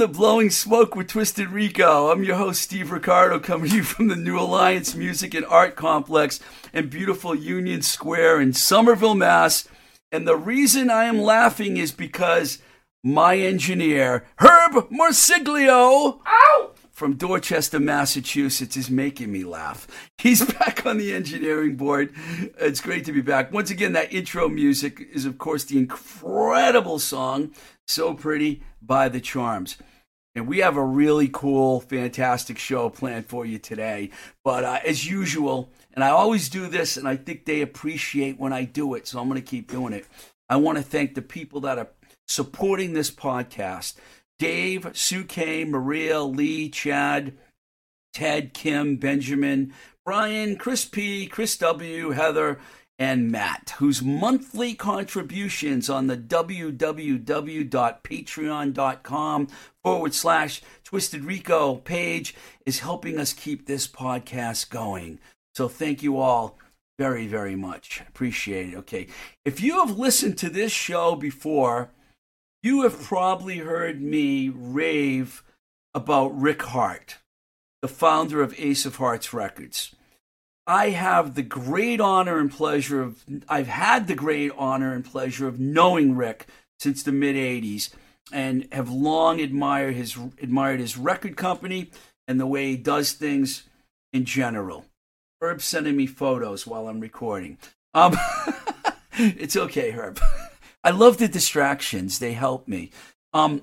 To Blowing Smoke with Twisted Rico. I'm your host, Steve Ricardo, coming to you from the New Alliance Music and Art Complex in beautiful Union Square in Somerville, Mass. And the reason I am laughing is because my engineer, Herb Morsiglio, Ow! From Dorchester, Massachusetts, is making me laugh. He's back on the engineering board. It's great to be back. Once again, that intro music is, of course, the incredible song, So Pretty by the Charms. And we have a really cool, fantastic show planned for you today. But uh, as usual, and I always do this, and I think they appreciate when I do it, so I'm going to keep doing it. I want to thank the people that are supporting this podcast. Dave, Sue K, Maria, Lee, Chad, Ted, Kim, Benjamin, Brian, Chris P, Chris W, Heather, and Matt, whose monthly contributions on the www.patreon.com forward slash Twisted Rico page is helping us keep this podcast going. So thank you all very, very much. Appreciate it. Okay. If you have listened to this show before, you have probably heard me rave about Rick Hart, the founder of Ace of Hearts Records. I have the great honor and pleasure of, I've had the great honor and pleasure of knowing Rick since the mid 80s and have long admired his, admired his record company and the way he does things in general. Herb sending me photos while I'm recording. Um, it's okay, Herb. I love the distractions; they help me. Um,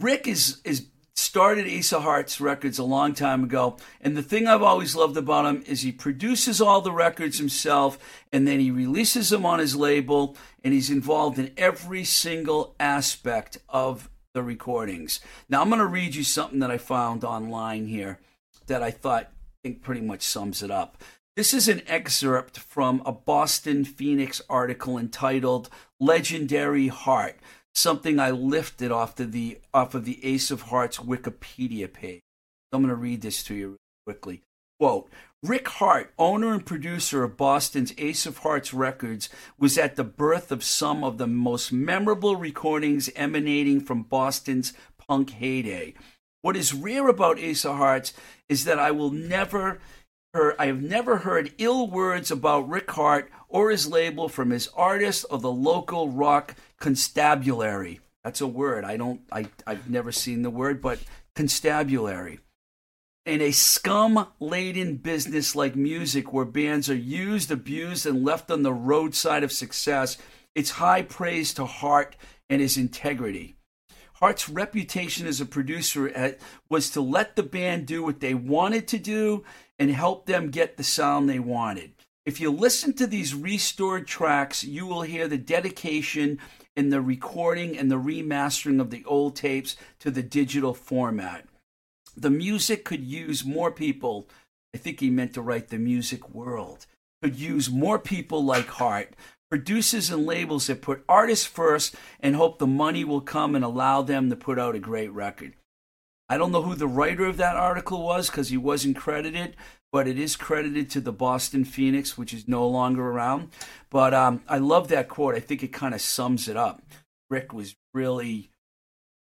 Rick is is started of Hearts Records a long time ago, and the thing I've always loved about him is he produces all the records himself, and then he releases them on his label, and he's involved in every single aspect of the recordings. Now I'm going to read you something that I found online here that I thought I think pretty much sums it up. This is an excerpt from a Boston Phoenix article entitled "Legendary Heart," something I lifted off of the off of the Ace of Hearts Wikipedia page. I'm going to read this to you quickly. Quote: Rick Hart, owner and producer of Boston's Ace of Hearts Records, was at the birth of some of the most memorable recordings emanating from Boston's punk heyday. What is rare about Ace of Hearts is that I will never heard, I have never heard ill words about Rick Hart or his label from his artist or the local rock constabulary. That's a word. I don't. I I've never seen the word, but constabulary. In a scum laden business like music, where bands are used, abused, and left on the roadside of success, it's high praise to Hart and his integrity. Hart's reputation as a producer was to let the band do what they wanted to do and help them get the sound they wanted. If you listen to these restored tracks, you will hear the dedication in the recording and the remastering of the old tapes to the digital format. The music could use more people. I think he meant to write the music world. Could use more people like Hart, producers and labels that put artists first and hope the money will come and allow them to put out a great record. I don't know who the writer of that article was because he wasn't credited, but it is credited to the Boston Phoenix, which is no longer around. But um, I love that quote. I think it kind of sums it up. Rick was really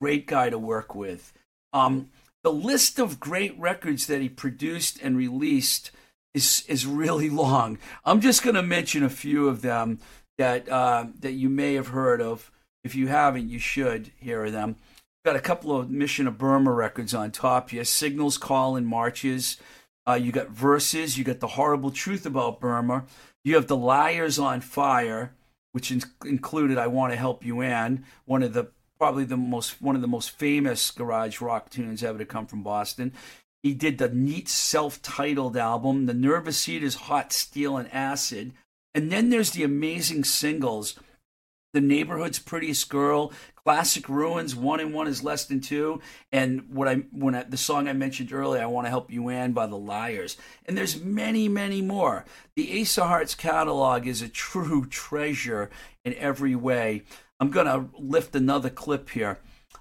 great guy to work with. Um, the list of great records that he produced and released is is really long. I'm just going to mention a few of them that uh, that you may have heard of. If you haven't, you should hear them. Got a couple of Mission of Burma records on top here. Signals, Call, and Marches. Uh, you got Verses. You got The Horrible Truth About Burma. You have The Lyres on Fyre, which in- included I Want to Help You Ann, one of the probably the most one of the most famous garage rock tunes ever to come from Boston. He did the neat self-titled album, The Nervous Eaters Hot Steel and Acid. And then there's the amazing singles the neighborhood's prettiest girl, classic ruins. One and one is less than two, and what I when I, the song I mentioned earlier, I want to help you Ann by the Lyres, and there's many, many more. The Ace of Hearts catalog is a true treasure in every way. I'm gonna lift another clip here.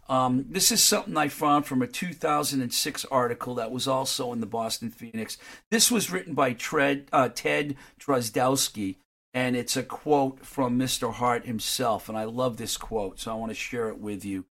Um, this is something I found from a 2006 article that was also in the Boston Phoenix. This was written by Tred, uh, Ted Drozdowski, and it's a quote from Mr. Hart himself. And I love this quote, so I want to share it with you.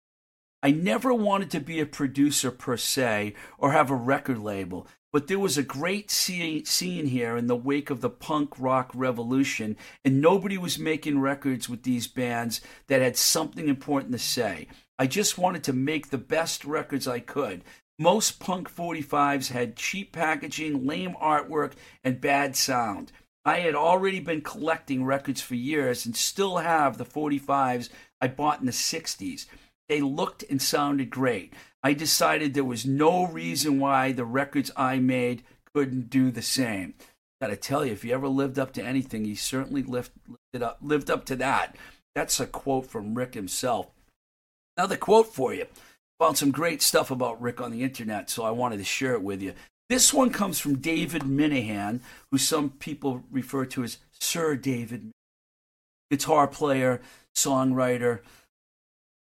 I never wanted to be a producer per se or have a record label, but there was a great scene here in the wake of the punk rock revolution, and nobody was making records with these bands that had something important to say. I just wanted to make the best records I could. Most punk 45s had cheap packaging, lame artwork, and bad sound. I had already been collecting records for years and still have the 45s I bought in the 60s. They looked and sounded great. I decided there was no reason why the records I made couldn't do the same. Gotta tell you, if you ever lived up to anything, he certainly lived, lived up, lived up to that. That's a quote from Rick himself. Another quote for you. Found some great stuff about Rick on the internet, so I wanted to share it with you. This one comes from David Minehan, who some people refer to as Sir David, guitar player, songwriter,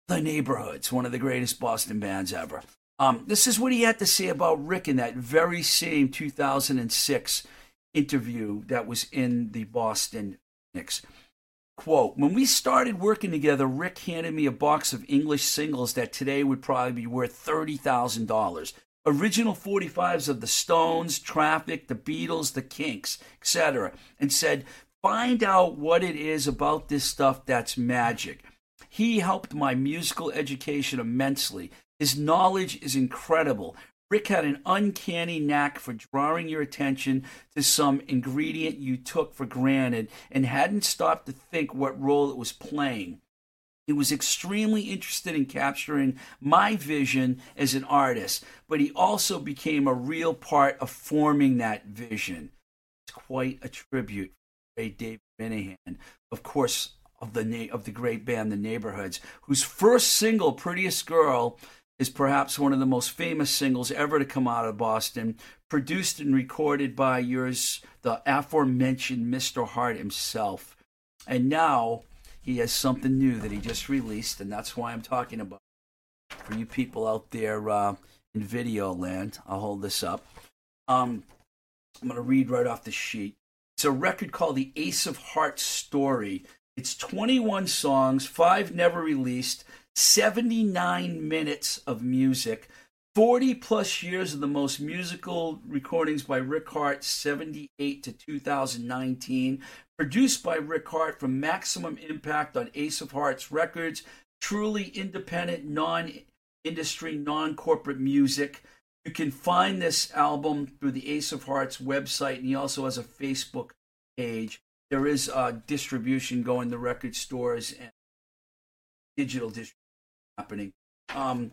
The Neighborhoods, one of the greatest Boston bands ever. Um, this is what he had to say about Rick in that very same 2006 interview that was in the Boston Phoenix. Quote, when we started working together, Rick handed me a box of English singles that today would probably be worth $30,000 original 45s of the Stones, Traffic, the Beatles, the Kinks, etc., and said, find out what it is about this stuff that's magic. He helped my musical education immensely. His knowledge is incredible. Rick had an uncanny knack for drawing your attention to some ingredient you took for granted and hadn't stopped to think what role it was playing. He was extremely interested in capturing my vision as an artist, but he also became a real part of forming that vision. It's quite a tribute to David Minehan, of course, of the na- of the great band The Neighborhoods, whose first single, "Prettiest Girl," is perhaps one of the most famous singles ever to come out of Boston, produced and recorded by yours, the aforementioned Mr. Hart himself. And now he has something new that he just released, and that's why I'm talking about. For you people out there uh, in video land, I'll hold this up. Um, I'm going to read right off the sheet. It's a record called The Ace of Hearts Story. It's 21 songs, five never released, 79 minutes of music, 40 plus years of the most musical recordings by Rick Hart, 78 to 2019, produced by Rick Hart from Maximum Impact on Ace of Hearts Records, truly independent, non industry, non corporate music. You can find this album through the Ace of Hearts website, and he also has a Facebook page. There is uh, distribution going to record stores and digital distribution happening. Um,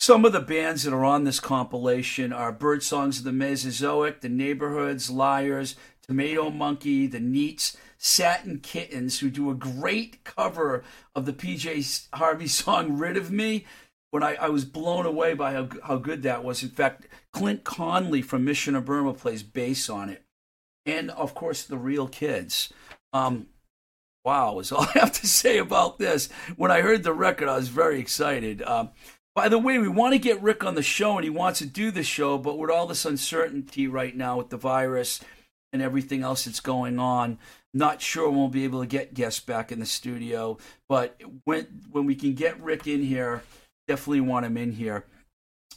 some of the bands that are on this compilation are Birdsongs of the Mesozoic, The Neighborhoods, Lyres, Tomato Monkey, The Neats, Satin Kittens, who do a great cover of the PJ Harvey song Rid of Me. When I, I was blown away by how, how good that was. In fact, Clint Conley from Mission of Burma plays bass on it. And of course, the real kids. Um, wow, is all I have to say about this. When I heard the record, I was very excited. Um, by the way, we want to get Rick on the show, and he wants to do the show, but with all this uncertainty right now with the virus and everything else that's going on. Not sure we'll be able to get guests back in the studio, but when when we can get Rick in here, definitely want him in here.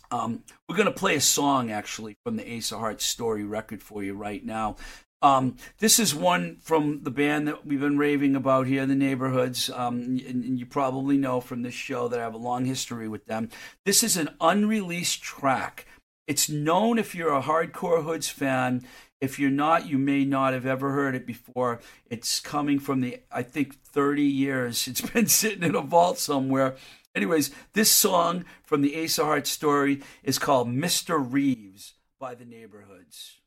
Um, we're going to play a song actually from the Ace of Hearts story record for you right now. Um, this is one from the band that we've been raving about here, in the Neighborhoods. Um, and, and, you probably know from this show that I have a long history with them. This is an unreleased track. It's known if you're a hardcore Hoods fan if you're not, you may not have ever heard it before. It's coming from the, I think, 30 years. It's been sitting in a vault somewhere. Anyways, this song from the Ace of Hearts story is called Mr. Reeves by the Neighborhoods.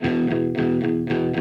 ダンダンダンダン。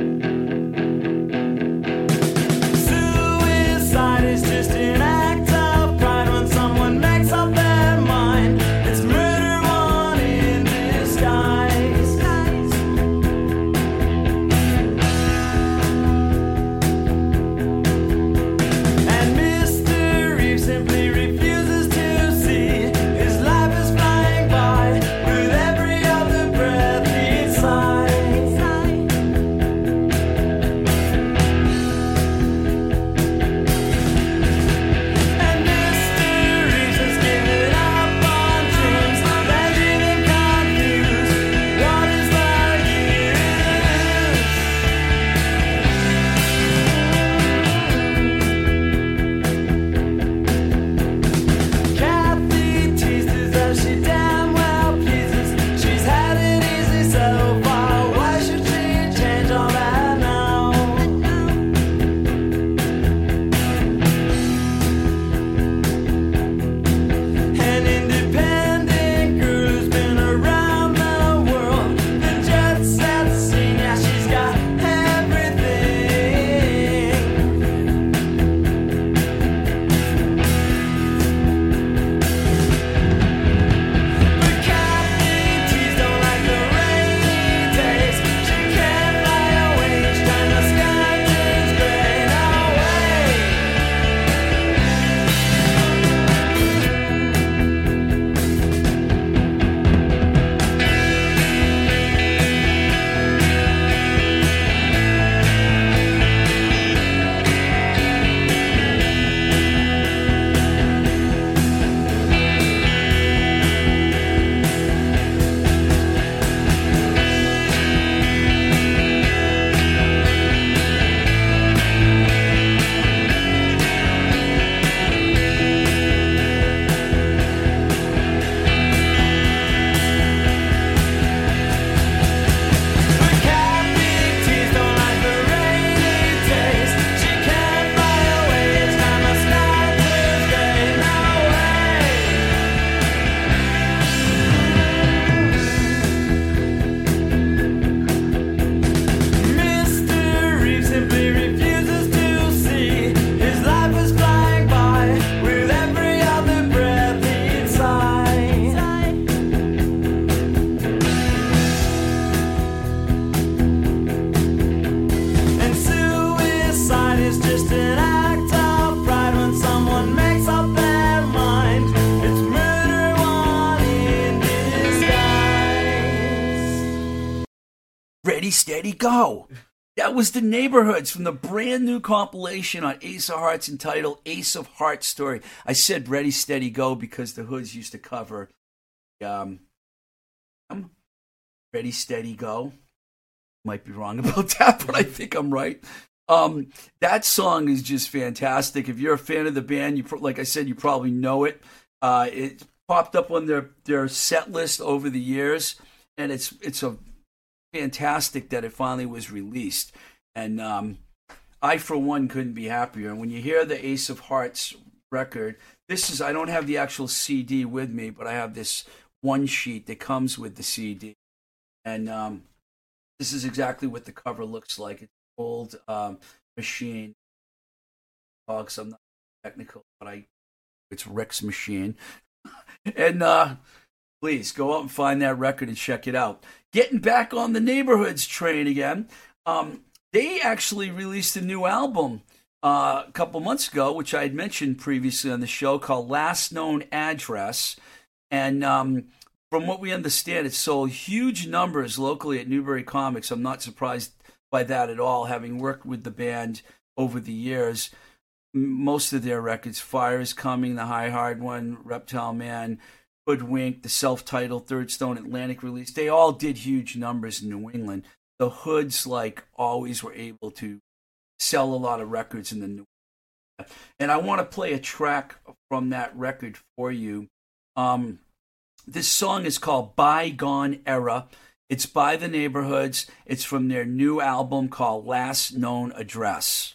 Go. That was the neighborhoods from the brand new compilation on Ace of Hearts entitled Ace of Hearts Story. I said Ready, Steady, Go because the Hoods used to cover um, Ready, Steady, Go. Might be wrong about that, but I think I'm right. Um, that song is just fantastic. If you're a fan of the band, you like I said, you probably know it. Uh, it popped up on their their set list over the years, and it's it's a fantastic that it finally was released. And um, I, for one, couldn't be happier. And when you hear the Ace of Hearts record, this is, I don't have the actual CD with me, but I have this one sheet that comes with the CD. And um, this is exactly what the cover looks like. It's old um, machine. Because I'm not technical, but I, it's Rick's machine. and uh, please go out and find that record and check it out getting back on the neighborhoods train again. Um, they actually released a new album uh, a couple months ago, which I had mentioned previously on the show, called Last Known Address. And um, from what we understand, it sold huge numbers locally at Newbury Comics. I'm not surprised by that at all, having worked with the band over the years. Most of their records, Fire is Coming, the High Hard one, Reptile Man, Hoodwink, the self-titled Third Stone Atlantic release, they all did huge numbers in New England. The Hoods, like always, were able to sell a lot of records in the New. England. And I want to play a track from that record for you. Um, this song is called Bygone Era. It's by the Neighborhoods. It's from their new album called Last Known Address.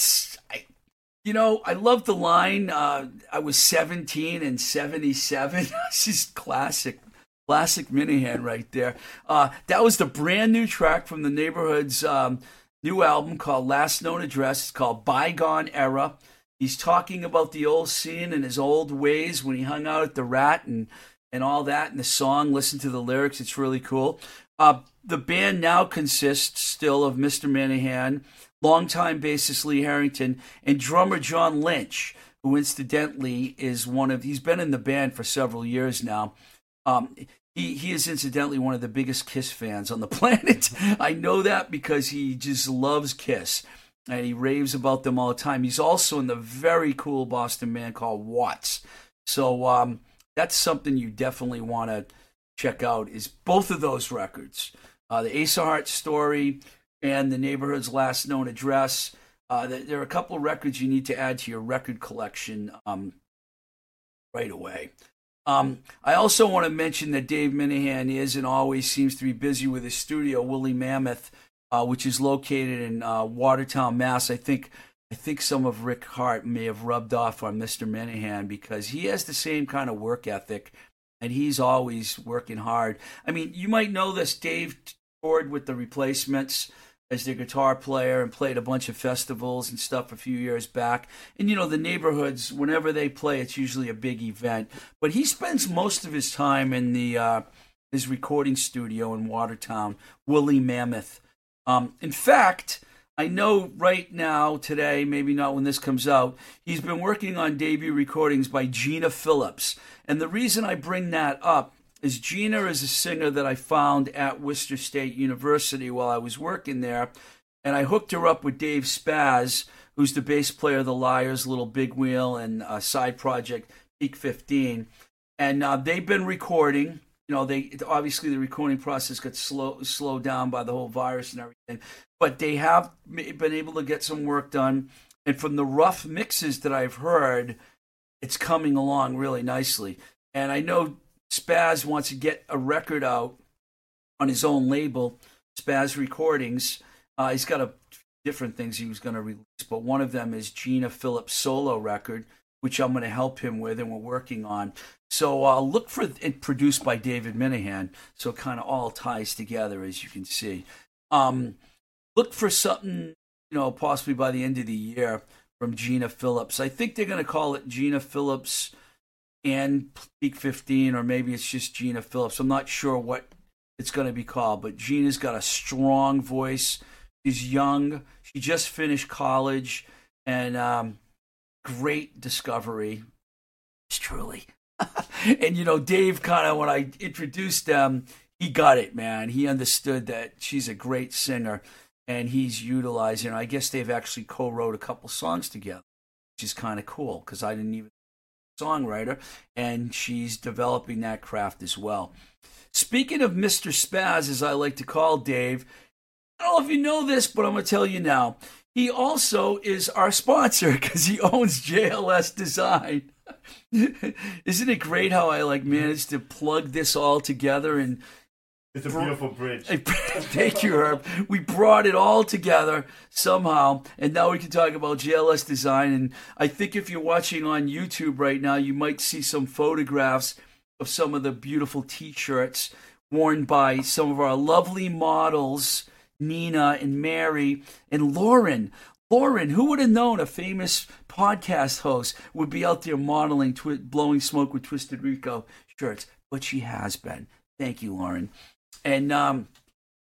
That's I, you know, I love the line. Uh, I was 17 and 77. this is classic, classic Minehan right there. Uh, that was the brand new track from the Neighborhood's um, new album called Last Known Address. It's called Bygone Era. He's talking about the old scene and his old ways when he hung out at the Rat and and all that. And the song, listen to the lyrics. It's really cool. Uh, the band now consists still of Mr. Minehan longtime bassist Lee Harrington, and drummer John Lynch, who incidentally is one of, he's been in the band for several years now. Um, he, he is incidentally one of the biggest Kiss fans on the planet. I know that because he just loves Kiss and he raves about them all the time. He's also in the very cool Boston man called Watts. So um, that's something you definitely want to check out is both of those records. Uh, the Ace of Hearts story, and the neighborhood's last known address. Uh, there are a couple of records you need to add to your record collection um, right away. Um, I also want to mention that Dave Minehan is and always seems to be busy with his studio, Woolly Mammoth, uh, which is located in uh, Watertown, Mass. I think I think some of Rick Hart may have rubbed off on Mr. Minehan because he has the same kind of work ethic, and he's always working hard. I mean, you might know this. Dave toured with the Replacements as their guitar player and played a bunch of festivals and stuff a few years back. And you know, the neighborhoods, whenever they play, it's usually a big event. But he spends most of his time in the uh, his recording studio in Watertown, Woolly Mammoth. Um, in fact, I know right now, today, maybe not when this comes out, he's been working on debut recordings by Gina Phillips. And the reason I bring that up is Gina is a singer that I found at Worcester State University while I was working there, and I hooked her up with Dave Spaz, who's the bass player of the Lyres, Little Big Wheel, and a side project Peak 15, and uh, they've been recording. You know, they obviously the recording process got slow slowed down by the whole virus and everything, but they have been able to get some work done. And from the rough mixes that I've heard, it's coming along really nicely. And I know Spaz wants to get a record out on his own label, Spaz Recordings. Uh, he's got a different things he was going to release, but one of them is Gina Phillips' solo record, which I'm going to help him with, and we're working on. So uh, look for it produced by David Minehan. So it kind of all ties together, as you can see. Um, look for something, you know, possibly by the end of the year from Gina Phillips. I think they're going to call it Gina Phillips and Peak 15, or maybe it's just Gina Phillips. I'm not sure what it's going to be called, but Gina's got a strong voice. She's young. She just finished college, and um, great discovery. It's truly. and you know, Dave kind of when I introduced them, he got it, man. He understood that she's a great singer, and he's utilizing. I guess they've actually co-wrote a couple songs together, which is kind of cool because I didn't even songwriter, and she's developing that craft as well. Speaking of Mr. Spaz, as I like to call Dave, I don't know if you know this, but I'm going to tell you now. He also is our sponsor because he owns JLS Design. Isn't it great how I like managed to plug this all together and it's a beautiful bridge. Thank you, Herb. We brought it all together somehow, and now we can talk about JLS design. And I think if you're watching on YouTube right now, you might see some photographs of some of the beautiful T-shirts worn by some of our lovely models, Nina and Mary and Lauren. Lauren, who would have known a famous podcast host would be out there modeling, twi- blowing smoke with Twisted Rico shirts? But she has been. Thank you, Lauren. And um,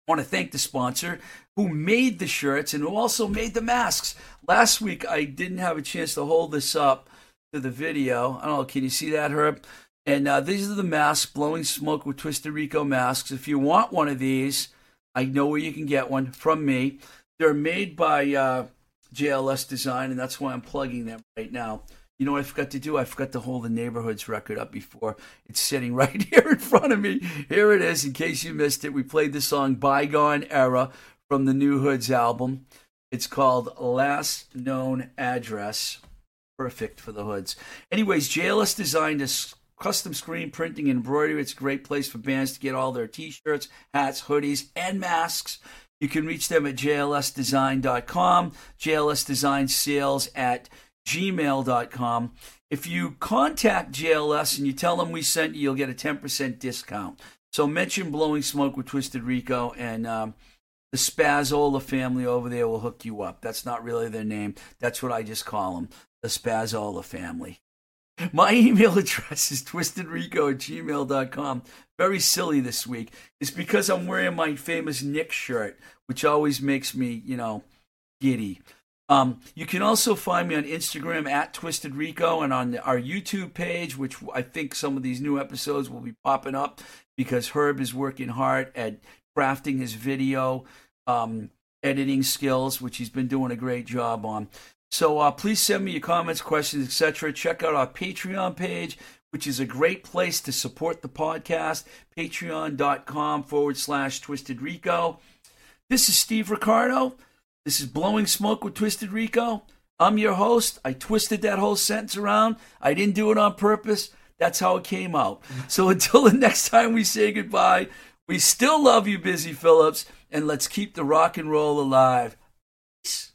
I want to thank the sponsor who made the shirts and who also made the masks. Last week, I didn't have a chance to hold this up to the video. I don't know, can you see that, Herb? And uh, these are the masks, blowing smoke with Twisted Rico masks. If you want one of these, I know where you can get one from me. They're made by uh, JLS Design, and that's why I'm plugging them right now. You know what I forgot to do? I forgot to hold the neighborhoods record up before. It's sitting right here in front of me. Here it is. In case you missed it, we played the song Bygone Era from the New Hoods album. It's called Last Known Address. Perfect for the hoods. Anyways, JLS designed a custom screen printing and embroidery. It's a great place for bands to get all their t shirts, hats, hoodies, and masks. You can reach them at jlsdesign.com, jlsdesignsales at gmail.com. If you contact JLS and you tell them we sent you, you'll get a 10% discount. So mention Blowing Smoke with Twisted Rico and um, the Spazzola family over there will hook you up. That's not really their name. That's what I just call them, the Spazzola family. My email address is twistedrico at gmail.com. Very silly this week. It's because I'm wearing my famous Nick shirt, which always makes me, you know, giddy. Um, you can also find me on Instagram at Twisted Rico and on our YouTube page, which I think some of these new episodes will be popping up because Herb is working hard at crafting his video um, editing skills, which he's been doing a great job on. So uh, please send me your comments, questions, etc. Check out our Patreon page, which is a great place to support the podcast. Patreon.com forward slash Twisted Rico. This is Steve Ricardo. This is Blowing Smoke with Twisted Rico. I'm your host. I twisted that whole sentence around. I didn't do it on purpose. That's how it came out. So until the next time we say goodbye, we still love you, Busy Phillips, and let's keep the rock and roll alive. Peace.